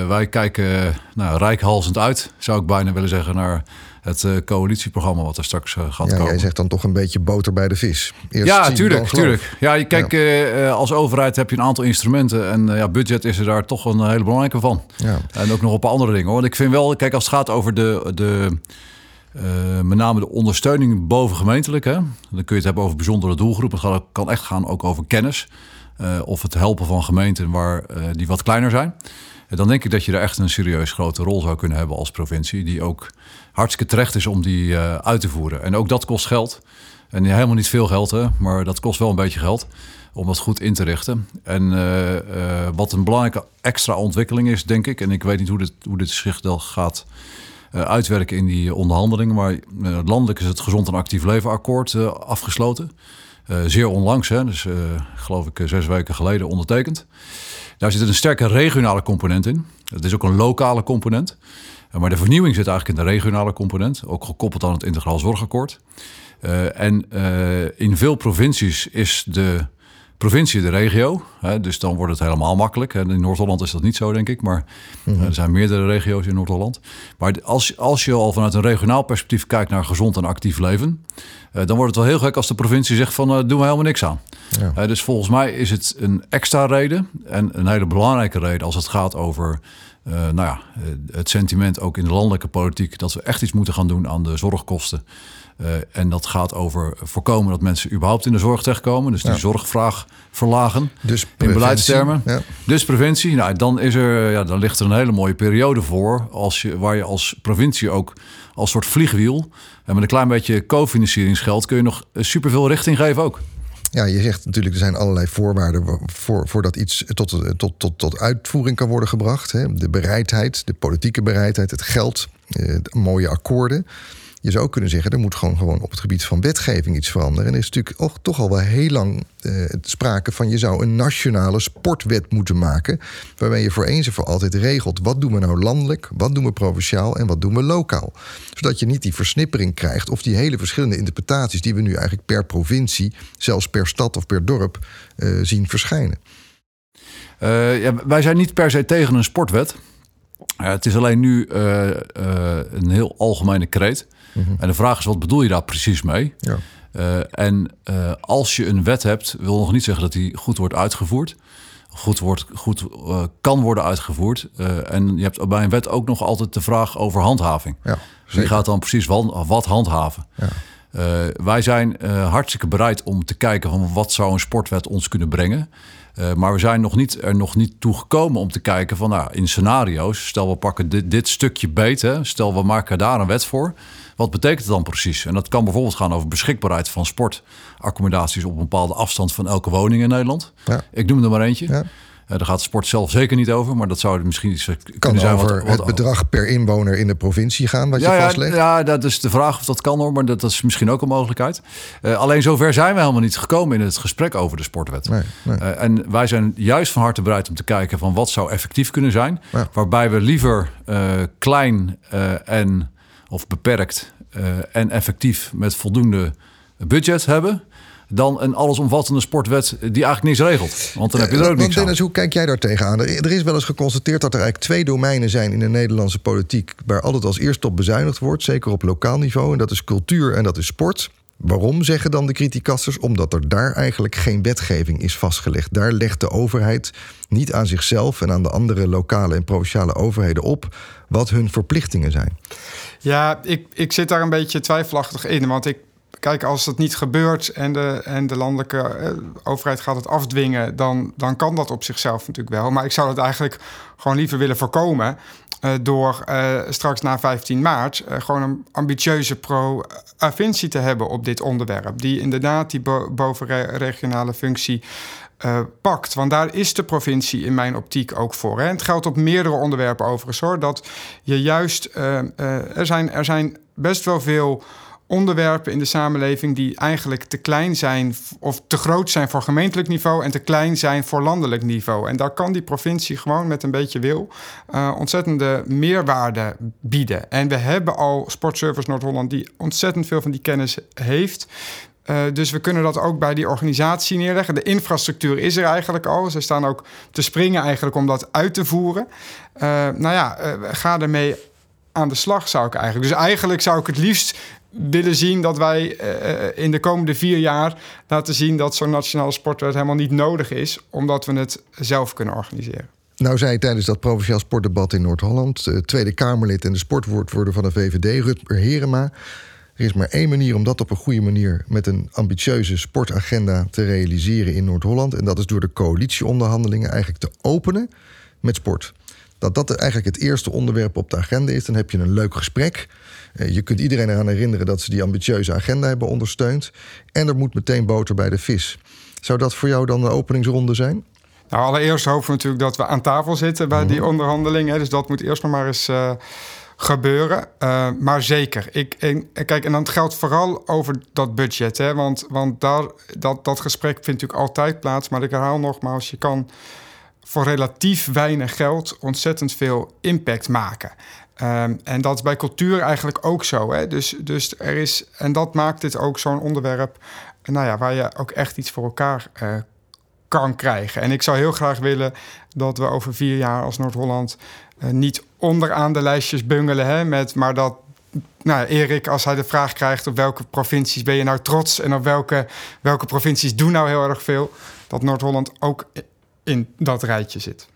wij kijken nou, rijkhalsend uit, zou ik bijna willen zeggen... naar het uh, coalitieprogramma wat er straks uh, gaat ja, komen. Jij zegt dan toch een beetje boter bij de vis. Eerst ja, tuurlijk, tuurlijk. Ja, kijk, ja. Uh, als overheid heb je een aantal instrumenten en ja, budget is er daar toch een hele belangrijke van. Ja. En ook nog op andere dingen. Want ik vind wel, kijk, als het gaat over de, de met name de ondersteuning boven gemeentelijk, hè, dan kun je het hebben over bijzondere doelgroepen. Het kan echt gaan ook over kennis of het helpen van gemeenten waar die wat kleiner zijn. Dan denk ik dat je daar echt een serieus grote rol zou kunnen hebben als provincie, die ook hartstikke terecht is om die uh, uit te voeren. En ook dat kost geld. En helemaal niet veel geld, hè, maar dat kost wel een beetje geld om dat goed in te richten. En uh, uh, wat een belangrijke extra ontwikkeling is, denk ik, en ik weet niet hoe dit, hoe dit zich dan gaat uitwerken in die onderhandelingen, maar landelijk is het Gezond en Actief Leven Akkoord afgesloten. zeer onlangs, hè, dus geloof ik zes weken geleden ondertekend. Daar zit een sterke regionale component in. Het is ook een lokale component. Maar de vernieuwing zit eigenlijk in de regionale component, ook gekoppeld aan het integraal zorgakkoord. Uh, en uh, in veel provincies is de provincie de regio. Hè, dus dan wordt het helemaal makkelijk. In Noord-Holland is dat niet zo, denk ik. Maar mm-hmm. er zijn meerdere regio's in Noord-Holland. Maar als, als je al vanuit een regionaal perspectief kijkt naar gezond en actief leven... Uh, dan wordt het wel heel gek als de provincie zegt van... doen we helemaal niks aan. Ja. dus volgens mij is het een extra reden... en een hele belangrijke reden als het gaat over uh, nou ja, het sentiment ook in de landelijke politiek dat we echt iets moeten gaan doen aan de zorgkosten. Uh, en dat gaat over voorkomen dat mensen überhaupt in de zorg terechtkomen. Dus die ja. zorgvraag verlagen dus in beleidstermen. Ja. Dus preventie. Nou, dan, is er, ja, dan ligt er een hele mooie periode voor. Als je, waar je als provincie ook als soort vliegwiel. En met een klein beetje cofinancieringsgeld kun je nog superveel richting geven ook. Ja, je zegt natuurlijk, er zijn allerlei voorwaarden voor, voordat iets tot, tot, tot, tot uitvoering kan worden gebracht. Hè. De bereidheid, de politieke bereidheid, het geld, eh, mooie akkoorden. Je zou kunnen zeggen, er moet gewoon, gewoon op het gebied van wetgeving iets veranderen. En er is natuurlijk toch al wel heel lang uh, sprake van... je zou een nationale sportwet moeten maken... waarbij je voor eens en voor altijd regelt... wat doen we nou landelijk, wat doen we provinciaal en wat doen we lokaal. Zodat je niet die versnippering krijgt... of die hele verschillende interpretaties die we nu eigenlijk per provincie... zelfs per stad of per dorp uh, zien verschijnen. Uh, ja, wij zijn niet per se tegen een sportwet... het is alleen nu een heel algemene kreet. Mhm. En de vraag is, wat bedoel je daar precies mee? Ja. Uh, en uh, als je een wet hebt, wil nog niet zeggen dat die goed wordt uitgevoerd. Goed, wordt, goed uh, kan worden uitgevoerd. en je hebt bij een wet ook nog altijd de vraag over handhaving. Ja, Wie gaat dan precies wat, wat handhaven? Ja. wij zijn hartstikke bereid om te kijken van wat zou een sportwet ons kunnen brengen. Maar we zijn nog niet, er nog niet toe gekomen om te kijken van nou, in scenario's. Stel we pakken dit, dit stukje beet. Stel we maken daar een wet voor. Wat betekent het dan precies? En dat kan bijvoorbeeld gaan over beschikbaarheid van sportaccommodaties op een bepaalde afstand van elke woning in Nederland. Ja. Ik noem er maar eentje. Ja. Uh, daar gaat sport zelf zeker niet over, maar dat zou misschien iets kan zijn. over wat, het bedrag per inwoner in de provincie gaan, wat ja, je vastlegt? Ja, dat is de vraag of dat kan hoor, maar dat, is misschien ook een mogelijkheid. Uh, alleen zover zijn we helemaal niet gekomen in het gesprek over de sportwet. Nee, nee. Uh, en wij zijn juist van harte bereid om te kijken van wat zou effectief kunnen zijn. Waarbij we liever klein en of beperkt uh, en effectief met voldoende budget hebben dan een allesomvattende sportwet die eigenlijk niks regelt. Want dan heb je er ook niks Dennis, aan. hoe kijk jij daar tegenaan? Er is wel eens geconstateerd dat er eigenlijk twee domeinen zijn in de Nederlandse politiek waar altijd als eerste op bezuinigd wordt, zeker op lokaal niveau, en dat is cultuur en dat is sport. Waarom zeggen dan de criticasters? Omdat er daar eigenlijk geen wetgeving is vastgelegd. Daar legt de overheid niet aan zichzelf en aan de andere lokale en provinciale overheden op wat hun verplichtingen zijn. Ja, ik, ik zit daar een beetje twijfelachtig in. Want ik kijk, als het niet gebeurt en de, en de landelijke eh, overheid gaat het afdwingen, dan, dan kan dat op zichzelf natuurlijk wel. Maar ik zou het eigenlijk gewoon liever willen voorkomen. Uh, door uh, straks na 15 maart gewoon een ambitieuze provincie te hebben op dit onderwerp. Die inderdaad die bo bovenregionale functie pakt. Want daar is de provincie in mijn optiek ook voor. En het geldt op meerdere onderwerpen overigens hoor. Dat je juist. er, zijn, er zijn best wel veel onderwerpen in de samenleving die eigenlijk te klein zijn of te groot zijn voor gemeentelijk niveau en te klein zijn voor landelijk niveau. En daar kan die provincie gewoon met een beetje wil ontzettende meerwaarde bieden. En we hebben al Sportservice Noord-Holland die ontzettend veel van die kennis heeft. Uh, dus we kunnen dat ook bij die organisatie neerleggen. De infrastructuur is er eigenlijk al. Ze staan ook te springen eigenlijk om dat uit te voeren. Uh, nou ja, ga ermee aan de slag zou ik eigenlijk. Dus eigenlijk zou ik het liefst willen zien dat wij in de komende vier jaar laten zien dat zo'n nationale sportwet helemaal niet nodig is, omdat we het zelf kunnen organiseren. Nou zei tijdens dat provinciaal sportdebat in Noord-Holland, Tweede Kamerlid en de sportwoordvoerder van de VVD, Rutger Herema. Er is maar één manier om dat op een goede manier met een ambitieuze sportagenda te realiseren in Noord-Holland. En dat is door de coalitieonderhandelingen eigenlijk te openen met sport. Dat dat eigenlijk het eerste onderwerp op de agenda is. Dan heb je een leuk gesprek. Eh, je kunt iedereen eraan herinneren dat ze die ambitieuze agenda hebben ondersteund. En er moet meteen boter bij de vis. Zou dat voor jou dan de openingsronde zijn? Nou, allereerst hopen we natuurlijk dat we aan tafel zitten bij die mhm. onderhandelingen. Dus dat moet eerst nog maar eens uh, gebeuren. Uh, maar zeker. Ik, ik, kijk, en dan geldt vooral over dat budget. Hè? Want, want daar, dat, dat gesprek vindt natuurlijk altijd plaats. Maar ik herhaal nogmaals, je kan voor relatief weinig geld ontzettend veel impact maken. Um, en dat is bij cultuur eigenlijk ook zo. Hè? Dus, dus er is, en dat maakt dit ook zo'n onderwerp nou ja, waar je ook echt iets voor elkaar uh, kan krijgen. En ik zou heel graag willen dat we over vier jaar als Noord-Holland niet onderaan de lijstjes bungelen, hè, met, maar dat nou, Erik, als hij de vraag krijgt op welke provincies ben je nou trots en op welke, welke provincies doen nou heel erg veel, dat Noord-Holland ook in dat rijtje zit.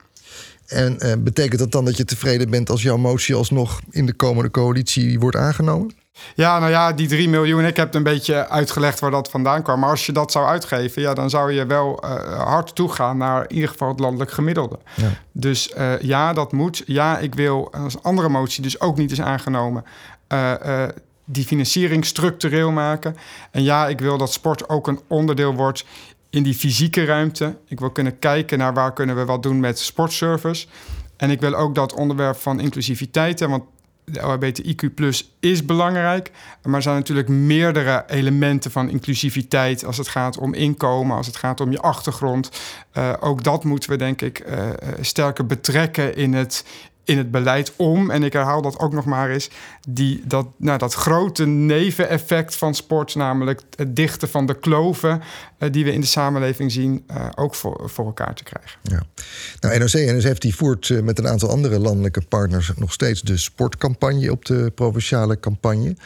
En uh, betekent dat dan dat je tevreden bent als jouw motie alsnog in de komende coalitie wordt aangenomen? Ja, nou ja, die 3 miljoen, ik heb een beetje uitgelegd waar dat vandaan kwam. Maar als je dat zou uitgeven, ja, dan zou je wel uh, hard toegaan naar in ieder geval het landelijk gemiddelde. Ja. Dus uh, ja, dat moet. Ja, ik wil als andere motie dus ook niet is aangenomen. Uh, die financiering structureel maken. En ja, ik wil dat sport ook een onderdeel wordt in die fysieke ruimte. Ik wil kunnen kijken naar waar kunnen we wat doen met sportservice. En ik wil ook dat onderwerp van inclusiviteit. Hè, want de LHBTIQ is belangrijk. Maar er zijn natuurlijk meerdere elementen van inclusiviteit als het gaat om inkomen, als het gaat om je achtergrond. Uh, ook dat moeten we denk ik uh, sterker betrekken in het, in het beleid om, en ik herhaal dat ook nog maar eens, die, dat, nou, dat grote neveneffect van sport, namelijk het dichten van de kloven uh, die we in de samenleving zien, uh, ook voor, voor elkaar te krijgen. Ja. Nou, NOC-NSF die voert uh, met een aantal andere landelijke partners nog steeds de sportcampagne op de provinciale campagne.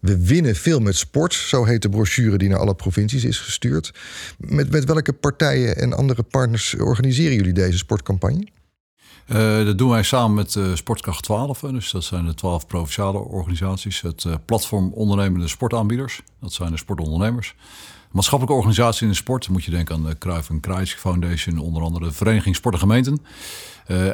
We winnen veel met sport, zo heet de brochure die naar alle provincies is gestuurd. Met, met welke partijen en andere partners organiseren jullie deze sportcampagne? Uh, dat doen wij samen met uh, Sportkracht 12. Dus dat zijn de 12 provinciale organisaties. Het uh, platform ondernemende sportaanbieders. Dat zijn de sportondernemers. Maatschappelijke organisaties in de sport. Dan moet je denken aan de Kruif en Foundation. Onder andere de Vereniging Sport en Gemeenten.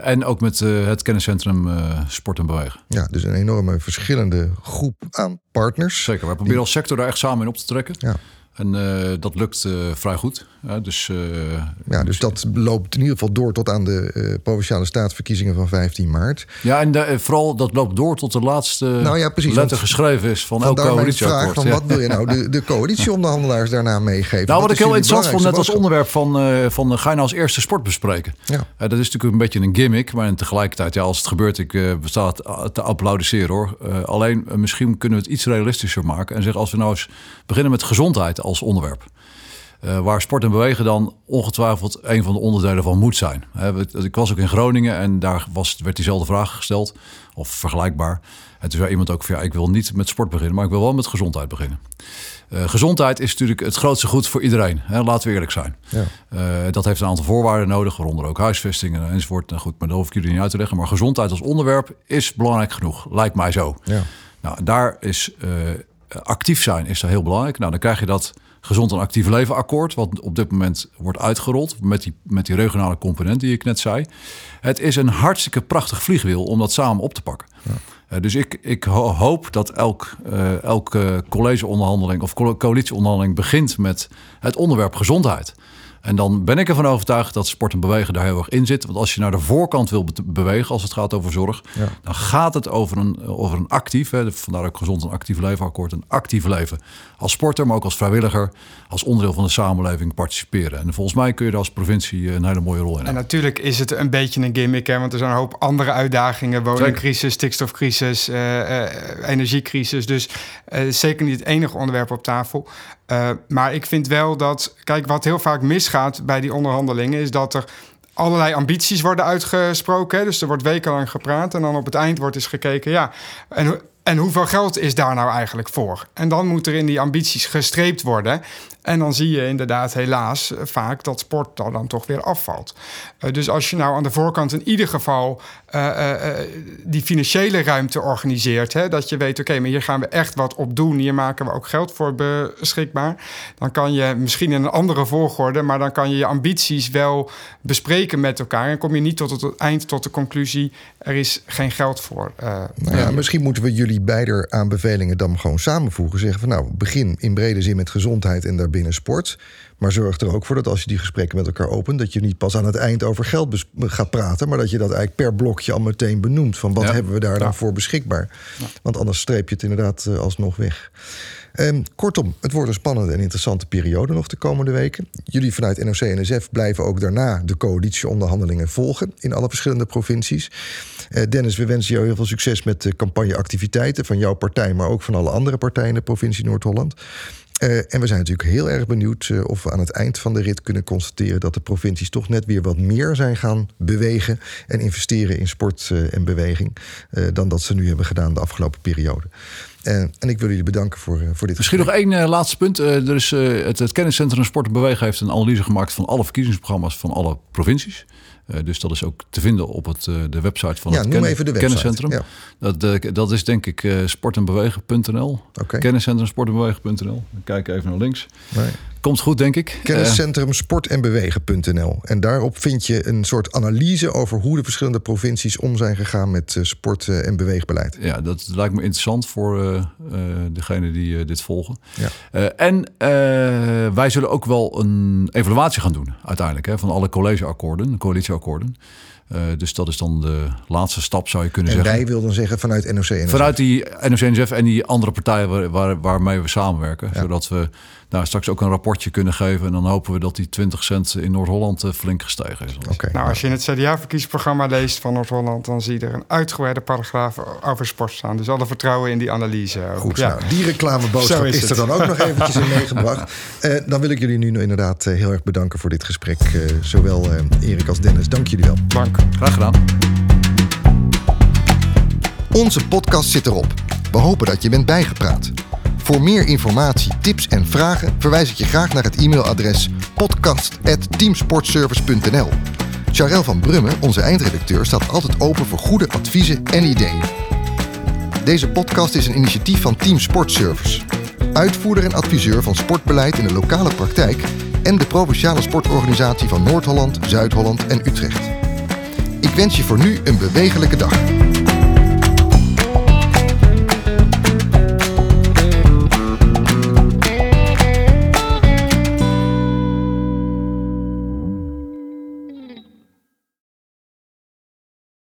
en ook met het kenniscentrum Sport en Bewegen. Ja, dus een enorme verschillende groep aan partners. Zeker, wij proberen als sector daar echt samen in op te trekken. Ja. En uh, dat lukt uh, vrij goed. Dus, uh, ja, dus dat loopt in ieder geval door tot aan de provinciale staatsverkiezingen van 15 maart. Ja, en de, vooral dat loopt door tot de laatste nou ja, precies, letter geschreven is van elk coalitieakkoord. Van, ja. Wat wil je nou de, de coalitieonderhandelaars daarna meegeven? Nou, wat ik heel interessant vond, net als onderwerp van, van ga je nou als eerste sport bespreken? Ja. dat is natuurlijk een beetje een gimmick, maar tegelijkertijd, ja, als het gebeurt, ik sta te applaudisseren hoor. alleen misschien kunnen we het iets realistischer maken en zeggen als we nou eens beginnen met gezondheid als onderwerp. Uh, waar sport en bewegen dan ongetwijfeld een van de onderdelen van moet zijn. ik was ook in Groningen en daar was, werd diezelfde vraag gesteld, of vergelijkbaar. En toen zei iemand ook van ja, ik wil niet met sport beginnen, maar ik wil wel met gezondheid beginnen. Uh, gezondheid is natuurlijk het grootste goed voor iedereen. Hè? Laten we eerlijk zijn. Ja. Uh, dat heeft een aantal voorwaarden nodig, waaronder ook huisvestingen enzovoort. Nou goed, maar dat hoef ik jullie niet uit te leggen. Maar gezondheid als onderwerp is belangrijk genoeg, lijkt mij zo. Ja. Nou, daar is eh, actief zijn is daar heel belangrijk. Nou, dan krijg je dat gezond en actief leven akkoord, wat op dit moment wordt uitgerold met die, met die regionale component die ik net zei. Het is een hartstikke prachtig vliegwiel om dat samen op te pakken. Ja. Uh, dus ik, ik hoop dat elk, uh, elke collegeonderhandeling of coalitieonderhandeling begint met het onderwerp gezondheid. En dan ben ik ervan overtuigd dat sport en bewegen daar heel erg in zit. Want als je naar de voorkant wil bewegen, als het gaat over zorg, dan gaat het over een, over een actief, hè, vandaar ook gezond en actief leven akkoord, een actief leven. Als sporter, maar ook als vrijwilliger, als onderdeel van de samenleving participeren. En volgens mij kun je daar als provincie een hele mooie rol in hebben. En natuurlijk is het een beetje een gimmick, hè, want er zijn een hoop andere uitdagingen. Woningcrisis, stikstofcrisis, uh, uh, energiecrisis. Dus uh, zeker niet het enige onderwerp op tafel. Maar ik vind wel dat, kijk, wat heel vaak misgaat bij die onderhandelingen, is dat er allerlei ambities worden uitgesproken. Dus er wordt wekenlang gepraat en dan op het eind wordt eens gekeken, ja, en, en hoeveel geld is daar nou eigenlijk voor? En dan moet er in die ambities gestreept worden. En dan zie je inderdaad helaas eh, vaak dat sport dan toch weer afvalt. Uh, dus als je nou aan de voorkant in ieder geval uh, die financiële ruimte organiseert, hè, dat je weet, oké, maar hier gaan we echt wat op doen, hier maken we ook geld voor beschikbaar, dan kan je misschien in een andere volgorde, maar dan kan je je ambities wel bespreken met elkaar en kom je niet tot het eind tot de conclusie, er is geen geld voor. Nou ja, misschien moeten we jullie beide aanbevelingen dan gewoon samenvoegen, zeggen van nou, begin in brede zin met gezondheid en daar binnen sport. Maar zorg er ook voor dat als je die gesprekken met elkaar opent, dat je niet pas aan het eind over geld gaat praten, maar dat je dat eigenlijk per blokje al meteen benoemt. Van wat hebben we daar dan voor beschikbaar? Want anders streep je het inderdaad uh, alsnog weg. Um, kortom, het wordt een spannende en interessante periode nog de komende weken. Jullie vanuit NOC-NSF blijven ook daarna de coalitieonderhandelingen volgen in alle verschillende provincies. Uh, Dennis, we wensen jou heel veel succes met de campagneactiviteiten van jouw partij, maar ook van alle andere partijen in de provincie Noord-Holland. Uh, en we zijn natuurlijk heel erg benieuwd uh, of we aan het eind van de rit kunnen constateren dat de provincies toch net weer wat meer zijn gaan bewegen en investeren in sport uh, en beweging dan dat ze nu hebben gedaan de afgelopen periode. en ik wil jullie bedanken voor, voor dit. Misschien gesprek. nog één laatste punt. er is, het, het kenniscentrum Sport en Bewegen heeft een analyse gemaakt van alle verkiezingsprogramma's van alle provincies. Uh, dus dat is ook te vinden op het, uh, de website van ja, het ken kenniscentrum. Ja. Dat, uh, dat is denk ik sportenbewegen.nl. Okay. Kenniscentrum sportenbewegen.nl. Kijk even naar links. Nee. Komt goed, denk ik. Kenniscentrum sport en bewegen.nl. En daarop vind je een soort analyse over hoe de verschillende provincies om zijn gegaan met sport- en beweegbeleid. Ja, dat lijkt me interessant voor uh, degene die uh, dit volgen. Ja. en wij zullen ook wel een evaluatie gaan doen, uiteindelijk, hè, van alle collegeakkoorden, coalitieakkoorden. Dus dat is dan de laatste stap, zou je kunnen en zeggen. En wij wil dan zeggen vanuit NOC-NSF? Vanuit die NOC-NSF en die andere partijen waar, waar, waarmee we samenwerken. Zodat we daar straks ook een rapportje kunnen geven. En dan hopen we dat die 20 cent in Noord-Holland flink gestegen is. Okay. Nou, als je in het CDA-verkiezingsprogramma leest van Noord-Holland... dan zie je er een uitgebreide paragraaf over sport staan. Dus alle vertrouwen in die analyse. Goed, ja. nou, die reclameboodschap is, is er dan ook nog eventjes in (laughs) meegebracht. Uh, dan wil ik jullie nu inderdaad heel erg bedanken voor dit gesprek. Uh, zowel Erik als Dennis, dank jullie wel. Dank. Graag gedaan. Onze podcast zit erop. We hopen dat je bent bijgepraat. Voor meer informatie, tips en vragen verwijs ik je graag naar het e-mailadres podcast.teamsportservice.nl. Charel van Brummen, onze eindredacteur, staat altijd open voor goede adviezen en ideeën. Deze podcast is een initiatief van Team Sportservice, uitvoerder en adviseur van sportbeleid in de lokale praktijk en de provinciale sportorganisatie van Noord-Holland, Zuid-Holland en Utrecht. Ik wens je voor nu een bewegelijke dag.